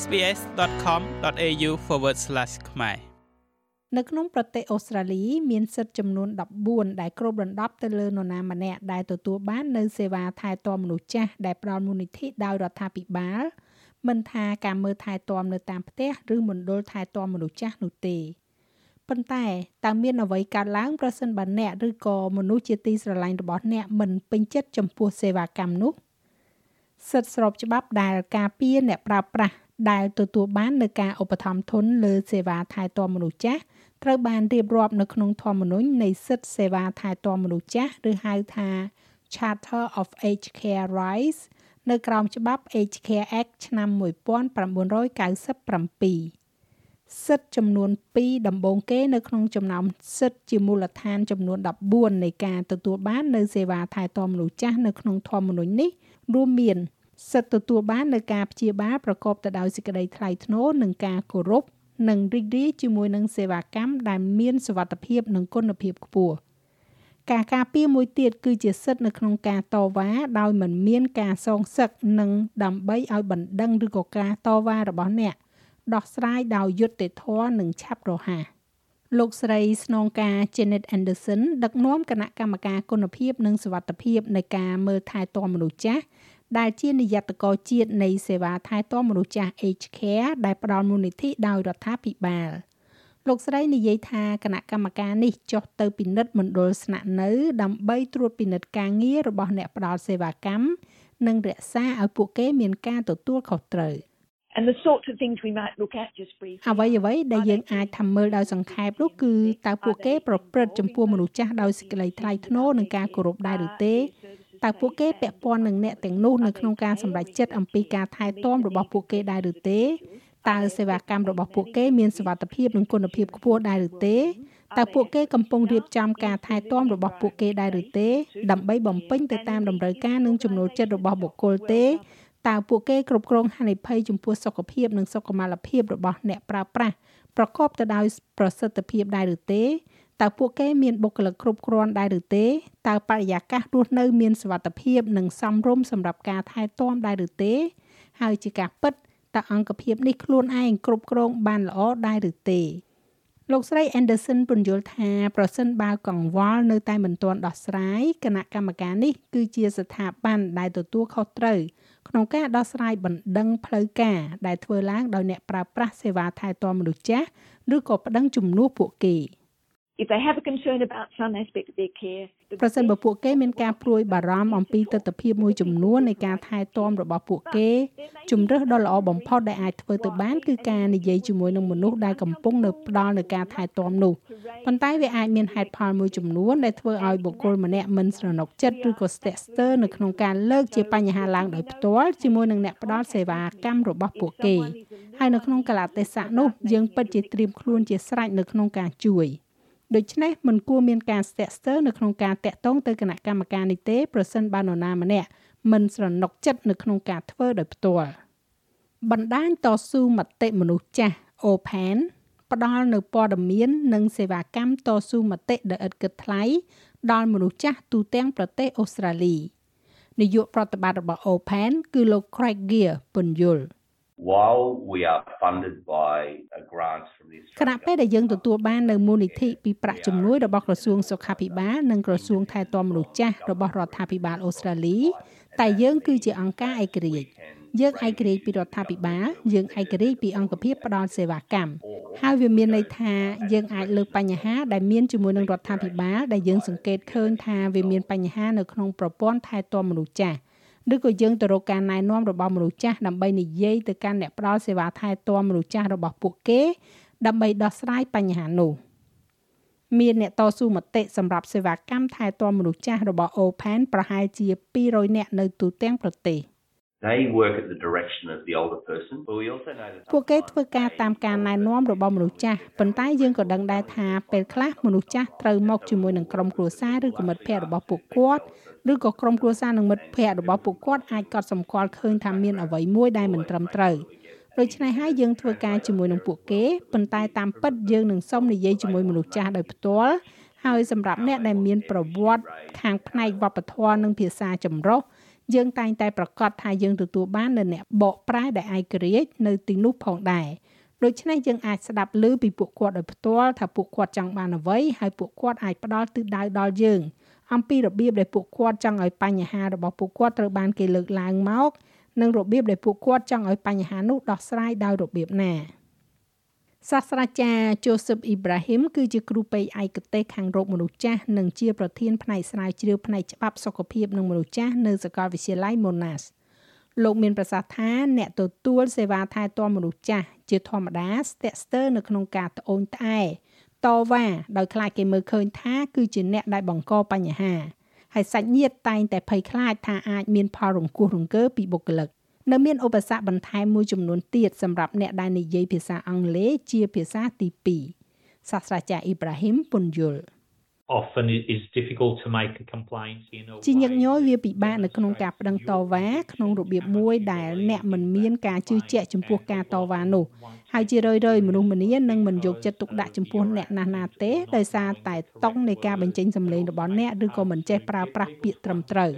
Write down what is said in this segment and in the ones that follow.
sbs.com.au/ ខ្មែរនៅក្នុងប្រទេសអូស្ត្រាលីមានសិទ្ធិចំនួន14ដែលគ្របដណ្ដប់ទៅលើនរណាម្នាក់ដែលទទួលបាននៅសេវាថែទាំមនុស្សចាស់ដែលផ្ដល់មូលនិធិដោយរដ្ឋាភិបាលមិនថាការមើលថែទាំនៅតាមផ្ទះឬមណ្ឌលថែទាំមនុស្សចាស់នោះទេប៉ុន្តែតើមានអ្វីកើតឡើងប្រសិនបើអ្នកឬក៏មនុស្សជាទីស្រឡាញ់របស់អ្នកមិនពេញចិត្តចំពោះសេវាកម្មនោះសិទ្ធិស្របច្បាប់ដែលការពារអ្នកប្រើប្រាស់ ដែលទទួលបាននៅការឧបត្ថម្ភធនលើសេវាថែទាំមនុស្សចាស់ត្រូវបានរៀបរាប់នៅក្នុងធម្មនុញ្ញនៃសិទ្ធិសេវាថែទាំមនុស្សចាស់ឬហៅថា Charter of Aged Care Rights នៅក្រោមច្បាប់ Aged Care Act ឆ្នាំ1997សិទ្ធិចំនួន2ដំបូងគេនៅក្នុងចំណោមសិទ្ធិជាមូលដ្ឋានចំនួន14នៃការទទួលបាននៅសេវាថែទាំមនុស្សចាស់នៅក្នុងធម្មនុញ្ញនេះរួមមាន សិទ្ធិទទួលបាននៅការព្យាបាលប្រកបទៅដោយសេចក្តីថ្លៃថ្នូរនិងការគោរពនិងរីករាយជាមួយនឹងសេវាកម្មដែលមានសុវត្ថិភាពនិងគុណភាពខ្ពស់ការការពារមួយទៀតគឺជាសិទ្ធិនៅក្នុងការតវ៉ាដោយមិនមានការសងសឹកនិងដើម្បីឲ្យបណ្ដឹងឬក៏ការតវ៉ារបស់អ្នកដោះស្រាយដោយយុត្តិធម៌និងឆាប់រហ័សលោកស្រីស្នងការ Janet Anderson ដឹកនាំគណៈកម្មការគុណភាពនិងសុវត្ថិភាពនៃការមើលថែទាំមនុស្សចាស់ ដែលជានាយកតកជាតិនៃសេវាថែទាំមនុស្សចាស់ Aged Care ដែលផ្ដល់មូលនិធិដោយរដ្ឋាភិបាលលោកស្រីនិយាយថាគណៈកម្មការនេះចុះទៅពិនិត្យមណ្ឌលស្នាក់នៅ ដើម្បីត្រួតពិនិត្យការងាររបស់អ្នកផ្ដល់សេវាកម្មនិងរក្សាឲ្យពួកគេមានការទទួលខុសត្រូវ And the sorts of things we might look at just briefly អ្វីអ្វីដែលយើងអាចថាមើលដោយសង្ខេបនោះគឺតើពួកគេប្រព្រឹត្តចំពោះមនុស្សចាស់ដោយសេចក្តីថ្លៃថ្នូរនិងការគោរពដែរឬទេ តើពួកគេពាក់ព័ន្ធនឹងអ្នកទាំងនោះនៅក្នុងការសម្រេចចិត្តអំពីការថែទាំរបស់ពួកគេដែរឬទេតើសេវាកម្មរបស់ពួកគេមានសុវត្ថិភាពនិងគុណភាពខ្ពស់ដែរឬទេតើពួកគេកំពុងរៀបចំការថែទាំរបស់ពួកគេដែរឬទេដើម្បីបំពេញទៅតាមតម្រូវការនិងចំណូលចិត្តរបស់បុគ្គលទេតើពួកគេគ្រប់គ្រងហានិភ័យចំពោះសុខភាពនិងសុខុមាលភាពរបស់អ្នកប្រើប្រាស់ប្រកបទៅដោយប្រសិទ្ធភាពដែរឬទេ តើពួកគេមានបុគ្គលិកគ្រប់គ្រាន់ដែរឬទេតើបរិយាកាសរស់នៅមានសុវត្ថិភាពនិងសមរម្យសម្រាប់ការថែទាំដែរឬទេ ហើយជាការពិតតើអង្គភាពនេះខ្លួនឯងគ្រប់គ្រងបានល្អដែរឬទេលោកស្រី Anderson ពន្យល់ថាប្រសិនបើកង្វល់នៅតែមិនទាន់ដោះស្រាយគណៈកម្មការនេះគឺជាស្ថាប័នដែលទទួលខុសត្រូវក្នុងការដោះស្រាយបណ្ដឹងផ្លូវការដែលធ្វើឡើងដោយអ្នកប្រើប្រាស់សេវាថែទាំមនុស្សចាស់ឬក៏ប្តឹងជំនួសពួកគេ។ ប្រសិនបើពួកគេមានការព្រួយបារម្ភអំពីទស្សនវិជ្ជាមួយចំនួននៃការថែទាំរបស់ពួកគេជំរើសដ៏ល្អបំផុតដែលអាចធ្វើទៅបានគឺការនិយាយជាមួយនឹងមនុស្សដែលកំពុងនៅផ្ដល់នៅការថែទាំនោះប៉ុន្តែវាអាចមានហេតុផលមួយចំនួនដែលធ្វើឲ្យបុគ្គលម្នាក់មិនស្រណុកចិត្តឬក៏ស្ទាក់ស្ទើរនៅក្នុងការលើកជាបញ្ហាឡើងដោយផ្ទាល់ជាមួយនឹងអ្នកផ្ដល់សេវាកម្មរបស់ពួកគេហើយនៅក្នុងកលៈទេសៈនោះយើងពិតជាត្រៀមខ្លួនជាស្រេចនៅក្នុងការជួយ។ ដូច្នេះមិនគួរមានការស្ទាក់ស្ទើរនៅក្នុងការតាក់ទងទៅគណៈកម្មការនេះទេប្រសិនបើនរណាម្នាក់មិនស្រណុកចិត្តនៅក្នុងការធ្វើដោយផ្ទាល់បណ្ដាញតស៊ូមតិមនុស្សចាស់ Open ផ្ដល់នៅព័ត៌មាន និងសេវាកម្មតស៊ូមតិដែលឥតគិតថ្លៃដល់មនុស្សចាស់ទូទាំងប្រទេសអូស្ត្រាលីនាយកប្រតិបត្តិរបស់ Open គឺលោក Craig Gear ពន្យល់ while we are funded by grants from the គណៈពេលដែលយើងទទួលបាននៅមូលនិធិពីប្រាក់ជំនួយរបស់ក្រសួងសុខាភិបាលនិងក្រសួងថែទាំមនុស្សចាស់របស់រដ្ឋាភិបាលអូស្ត្រាលីតែយើងគឺជាអង្គការឯករាជ្យយើងឯករាជ្យពីរដ្ឋាភិបាលយើងឯករាជ្យពីអង្គភាពផ្ដល់សេវាកម្មហើយវាមានន័យថាយើងអាចលើកបញ្ហាដែលមានជាមួយនឹងរដ្ឋាភិបាលដែលយើងសង្កេតឃើញថាវាមានបញ្ហានៅក្នុងប្រព័ន្ធថែទាំមនុស្សចាស់ ឬក៏យើងទៅរកការណែនាំរបស់មនុស្សចាស់ដើម្បីនិយាយទៅកាន់អ្នកផ្ដល់សេវាថែទាំមនុស្សចាស់របស់ពួកគេ ដើម្បីដោះស្រាយបញ្ហានោះមានអ្នកតស៊ូមតិសម្រាប់សេវាកម្មថែទាំមនុស្សចាស់របស់ Open ប្រហែលជា200នាក់នៅទូទាំងប្រទេស They work at the direction of the older person but we also know that ពួកគេធ្វើការតាមការណែនាំរបស់មនុស្សចាស់ប៉ុន្តែយើងក៏ដឹងដែរថាពេលខ្លះមនុស្សចាស់ត្រូវមកជាមួយនឹងក្រុមគ្រួសារឬក៏មិត្តភ័ក្តិរបស់ពួកគាត់ ឬក៏ក្រុមគ្រួសារនិងមិត្តភ័ក្តិរបស់ពួកគាត់អាចកត់សម្គាល់ឃើញថាមានអ្វីមួយដែលមិនត្រឹមត្រូវដូច្នេះហើយយើងធ្វើការជាមួយនឹងពួកគេប៉ុន្តែតាមពិតយើងនឹងសុំនិយាយជាមួយមនុស្សចាស់ដោយផ្ទាល់ហើយសម្រាប់អ្នកដែលមានប្រវត្តិខាងផ្នែកវប្បធម៌និងភាសាចម្រុះយើងតែងតែប្រកាសថាយើងទទួលបាននៅអ្នកបកប្រែដែលឯករាជ្យនៅទីនោះផងដែរដូច្នេះយើងអាចស្ដាប់ឮពីពួកគាត់ដោយផ្ទាល់ថាពួកគាត់ចង់បានអ្វីហើយពួកគាត់អាចផ្ដល់ទិសដៅដល់យើង អំពីរបៀបដែលពួកគាត់ចង់ឲ្យបញ្ហារបស់ពួកគាត់ត្រូវបានគេលើកឡើងមកនិងរបៀបដែលពួកគាត់ចង់ឲ្យបញ្ហានោះដោះស្រាយដោយរបៀបណាសាស្ត្រាចារ្យ Joseph Ibrahim គឺជាគ្រូពេទ្យឯកទេសខាងរោគមនុស្សចាស់និងជាប្រធានផ្នែកស្រាវជ្រាវផ្នែកច្បាប់សុខភាពនិងមនុស្សចាស់នៅសាកលវិទ្យាល័យ Monash លោកមានប្រសាសន៍ថាអ្នកទទួលសេវាថែទាំមនុស្សចាស់ជាធម្មតាស្ទាក់ស្ទើរនៅក្នុងការត្អូញត្អែ តវ៉ាដោយខ្លាចគេមើលឃើញថាគឺជាអ្នកដែលបង្កបញ្ហាហើយសាច់ញាតិតែងតែភ័យខ្លាចថាអាចមានផលរង្គោះរង្គើពីបុគ្គលិកនៅមានឧបសគ្គបន្ថែមមួយចំនួនទៀតសម្រាប់អ្នកដែលនិយាយភាសាអង់គ្លេសជាភាសាទី2សាស្ត្រាចារ្យអ៊ីប្រាហ៊ីមពុនយុល often is difficult to make a complaint in a ជាញឹកញយវាពិបាកនៅក្នុងការប្តឹងតវ៉ាក្នុងរបៀបមួយដែលអ្នកមិនមានការជឿជាក់ចំពោះការតវ៉ានោះហើយជារឿយៗមនុស្សម្នានឹងមិនយកចិត្តទុកដាក់ចំពោះអ្នកណាស់ណាទេដោយសារតែតង់នៃការបញ្ចេញសម្លេងរបស់អ្នកឬក៏មិនចេះប្រើប្រាស់ពាក្យត្រឹមត្រូវ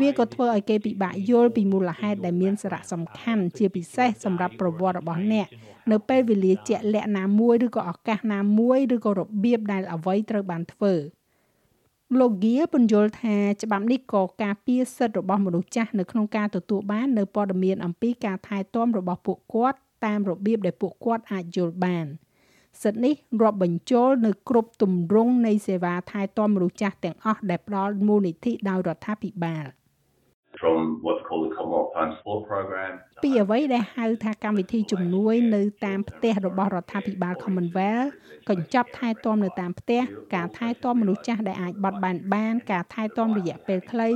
វាក៏ធ្វើឲ្យគេពិបាកយល់ពីមូលហេតុដែលមានសារៈសំខាន់ជាពិសេសសម្រាប់ប្រវត្តិរបស់អ្នកនៅពេលវេលាជាក់លាក់ណាមួយឬក៏ឱកាសណាមួយឬក៏របៀបដែលអ្វីត្រូវបានធ្វើលោកហ្គាពន្យល់ថាច្បាប់នេះក៏ការពារសិទ្ធិរបស់មនុស្សចាស់នៅក្នុងការទទួលបាននៅព័ត៌មានអំពីការថែទាំរបស់ពួកគាត់តាមរបៀបដែលពួកគាត់អាចយល់បានសិទ្ធិនេះរាប់បញ្ចូលនៅគ្រប់ទម្រង់នៃសេវាថែទាំមនុស្សចាស់ទាំងអស់ដែលផ្ដល់មូលនិធិដោយរដ្ឋាភិបាល។ from what's called the Commonwealth Home Support Program ពីអ្វីដែលហៅថាកម្មវិធីជំនួយនៅតាមផ្ទះរបស់រដ្ឋាភិបាល Commonwealth កញ្ចប់ថែទាំនៅតាមផ្ទះការថែទាំមនុស្សចាស់ដែលអាចបត់បែនបានការថែទាំរយៈពេលខ្លី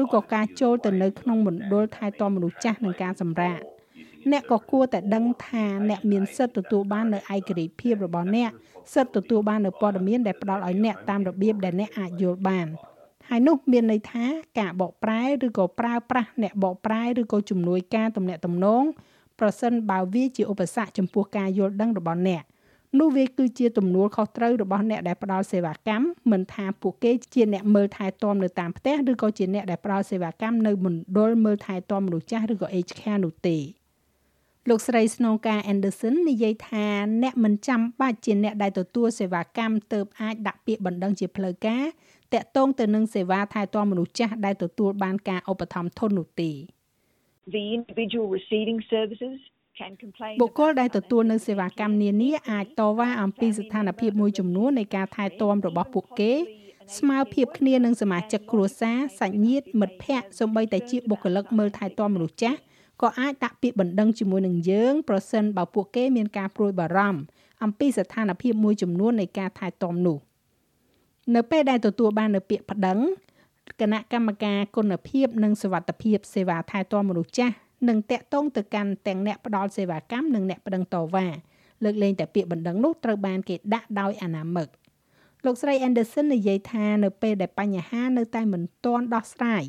ឬក៏ការចូលទៅនៅក្នុងមណ្ឌលថែទាំមនុស្សចាស់និងការសម្រាកអ្នកក៏គួរតែដឹងថាអ្នកមានសិទ្ធិទទួលបាននៅឯករាជ្យភាពរបស់អ្នកសិទ្ធិទទួលបាននៅព័ត៌មានដែលផ្ដល់ឲ្យអ្នកតាមរបៀបដែលអ្នកអាចយល់បាន ហើយនោះមានន័យថាការបកប្រែឬក៏ប្រើប្រាស់អ្នកបកប្រែឬក៏ជំនួយការទំនាក់ទំនងប្រសិនបើវាជាឧបសគ្គចំពោះការយល់ដឹងរបស់អ្នកនោះវាគឺជាទំនួលខុសត្រូវរបស់អ្នកដែលផ្ដល់សេវាកម្មមិនថាពួកគេជាអ្នកមើលថែទាំនៅតាមផ្ទះឬក៏ជាអ្នកដែលផ្ដល់សេវាកម្មនៅមណ្ឌលមើលថែទាំមនុស្សចាស់ឬក៏ aged care នោះទេលោកស្រីស្នងការ Anderson និយាយថាអ្នកមិនចាំបាច់ជាអ្នកដែលទទួលសេវាកម្មទៅអាចដាក់ពាក្យបណ្ដឹងជាផ្លូវការ តាក់ទងទៅនឹងសេវាថែទាំមនុស្សចាស់ដែលទទួលបានការឧបត្ថម្ភធននោះទេ The individual receiving services បុគ្គលដែលទទួលនៅសេវាកម្មនានាអាចតវ៉ាអំពីស្ថានភាពមួយចំនួននៃការថែទាំរបស់ពួកគេ ស្មើភាពគ្នានឹងសមាជិកគ្រួសារសាច់ញាតិមិត្តភ័ក្តិសូម្បីតែជាបុគ្គលិកមើលថែទាំមនុស្សចាស់ក៏អាចដាក់ពាក្យបណ្ដឹងជាមួយនឹងយើងប្រសិនបើពួកគេមានការព្រួយបារម្ភអំពីស្ថានភាពមួយចំនួននៃការថែទាំនោះ។ នៅពេលដែលទទួលបាននៅពាក្យប្តឹងគណៈកម្មការគុណភាពនិងសวัสดิភាពសេវាថែទាំមនុស្សចាស់នឹងតាក់ទងទៅកាន់ទាំងអ្នកផ្ដល់សេវាកម្មនិងអ្នកប្តឹងតវ៉ាលើកលែងតែពាក្យបណ្ដឹងនោះត្រូវបានគេដាក់ដោយអនាមិកលោកស្រី Anderson និយាយថានៅពេលដែលបញ្ហានៅតែមិនទាន់ដោះស្រាយ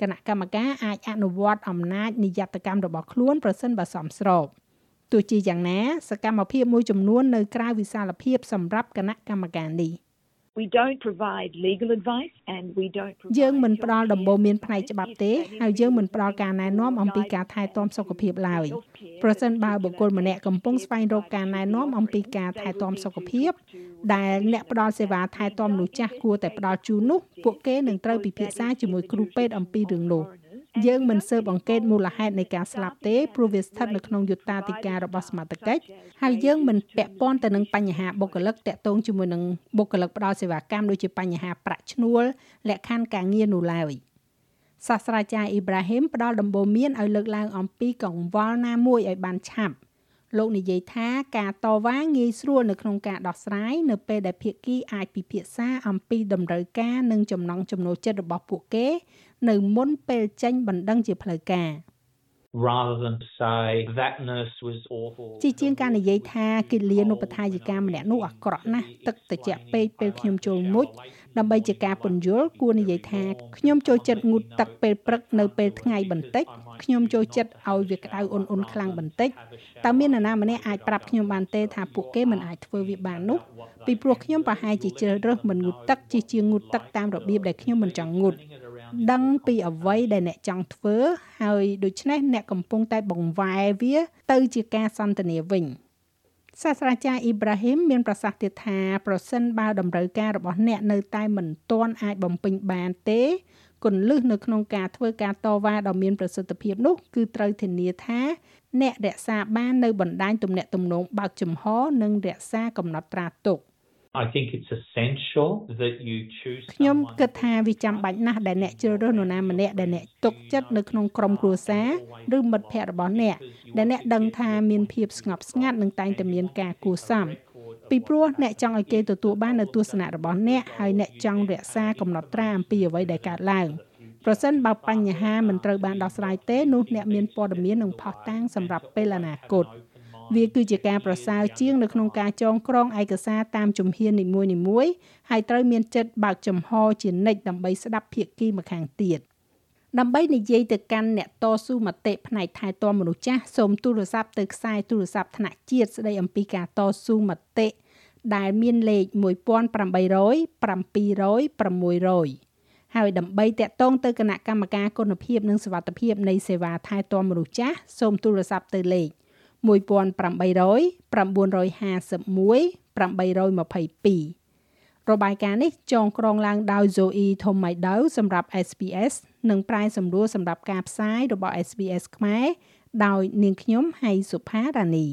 គណៈកម្មការអាចអនុវត្តអំណាចនិយត្តកម្មរបស់ខ្លួនប្រសិនបើសមស្របទោះជាយ៉ាងណាសកម្មភាពមួយចំនួននៅក្រៅវិសាលភាពសម្រាប់គណៈកម្មការនេះ we don't provide legal advice and we don't យើងមិនផ្ដល់ដំបូន្មានផ្នែកច្បាប់ទេហើយយើងមិនផ្ដល់ការណែនាំអំពីការថែទាំសុខភាពឡើយប្រសិនបើបុគ្គលម្នាក់កំពុងស្វែងរកការណែនាំអំពីការថែទាំសុខភាព ដែលអ្នកផ្ដល់សេវាថែទាំមនុស្សចាស់គួរតែផ្ដល់ជូននោះពួកគេនឹងត្រូវពិភាក្សាជាមួយគ្រូពេទ្យអំពីរឿងនោះ យើងមិនស៊ើបអង្កេតមូលហេតុនៃការស្លាប់ទេព្រោះវាស្ថិតនៅក្នុងយុត្តាធិការរបស់សមត្ថកិច្ចហើយយើងមិនពាក់ព័ន្ធទៅនឹងបញ្ហាបុគ្គលិកតាក់ទងជាមួយនឹងបុគ្គលិកផ្ដល់សេវាកម្មដូចជាបញ្ហាប្រាក់ឈ្នួលលក្ខខណ្ឌការងារនោះឡើយសាស្ត្រាចារ្យអ៊ីប្រាហ៊ីមផ្ដល់ដំបូន្មានឲ្យលើកឡើងអំពីកង្វល់ណាមួយឲ្យបានឆាប់លោកនិយាយថាការតវ៉ាងាយស្រួលនៅក្នុងការដោះស្រាយនៅពេលដែលភាគីអាចពិភាក្សាអំពីតម្រូវការនិងចំណង់ចំណូលចិត្តរបស់ពួកគេ នៅមុនពេលចេញបណ្ដឹងជាផ្លូវការ rather than to say that nurse was awful ជាជាងការនិយាយថាគិលានុបដ្ឋាយិកាម្នាក់នោះអាក្រក់ណាស់ទឹកត្រជាក់ពេកពេលខ្ញុំចូលមុជដើម្បីជាការពន្យល់គួរនិយាយថាខ្ញុំចូលចិត្តងូតទឹកពេលព្រឹកនៅពេលថ្ងៃបន្តិចខ្ញុំចូលចិត្តឲ្យវាក្តៅអ៊ុនអ៊ុនខ្លាំងបន្តិចតើមាននរណាម្នាក់អាចប្រាប់ខ្ញុំបានទេថាពួកគេមិនអាចធ្វើវាបាននោះពីព្រោះខ្ញុំប្រហែលជាជ្រើសរើសមិនងូតទឹកជាជាងងូតទឹកតាមរបៀបដែលខ្ញុំមិនចង់ងូត ដឹងពីអ្វីដែលអ្នកចង់ធ្វើហើយដូច្នេះអ្នកកំពុងតែបង្វែរវា ទៅជាការសន្ទនាវិញសាស្ត្រាចារ្យអ៊ីប្រាហ៊ីមមានប្រសាសន៍ទៀតថាប្រសិនបើតម្រូវការរបស់អ្នកនៅតែមិនទាន់អាចបំពេញបានទេគន្លឹះនៅក្នុងការធ្វើការតវ៉ាដ៏មានប្រសិទ្ធភាពនោះគឺត្រូវធានាថាអ្នករក្សាបាននៅបណ្ដាញទំនាក់ទំនងបើកចំហ និងរក្សាកំណត់ត្រាទុក I think it's essential that you choose ខ្ញុំគិតថាវាចាំបាច់ណាស់ដែលអ្នកជ្រើសរើសនរណាម្នាក់ដែលអ្នកទុកចិត្តនៅក្នុងក្រុមគ្រួសារឬមិត្តភ័ក្តិរបស់អ្នកដែលអ្នកដឹងថាមានភាពស្ងប់ស្ងាត់និងតែងតែមានការគួរសមពីព្រោះអ្នកចង់ឲ្យគេទទួលបាននៅទស្សនៈរបស់អ្នកហើយអ្នកចង់រក្សាកំណត់ត្រាអំពីអ្វីដែលកើតឡើងប្រសិនបើបញ្ហាមិនត្រូវបានដោះស្រាយទេនោះអ្នកមានព័ត៌មាននិងផុសតាងសម្រាប់ពេលអនាគត វាគឺជាការប្រសើរជាងនៅក្នុងការចងក្រងឯកសារតាមជំហាននីមួយៗហើយត្រូវមានចិត្តបើកចំហជានិច្ចដើម្បីស្ដាប់ភាគីម្ខាងទៀតដើម្បីនិយាយទៅកាន់អ្នកតស៊ូមតិផ្នែកថែទាំមនុស្សចាស់សូមទូរស័ព្ទទៅខ្សែទូរស័ព្ទថ្នាក់ជាតិស្ដីអំពីការតស៊ូមតិដែលមានលេខ1800 700 600ហើយដើម្បីតាក់ទងទៅគណៈកម្មការគុណភាពនិងសវត្ថិភាពនៃសេវាថែទាំមនុស្សចាស់សូមទូរស័ព្ទទៅលេខ 1800 951 822របាយការណ៍នេះចងក្រងឡើងដោយ Zoe Thomaido សម្រាប់ SPS និងប្រែសម្រួលសម្រាប់ការផ្សាយរបស់ SBS ខ្មែរដោយនាងខ្ញុំហៃសុផារ៉ានី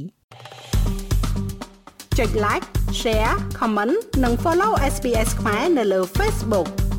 ចុច like share comment និង follow SPS ខ្មែរនៅលើ Facebook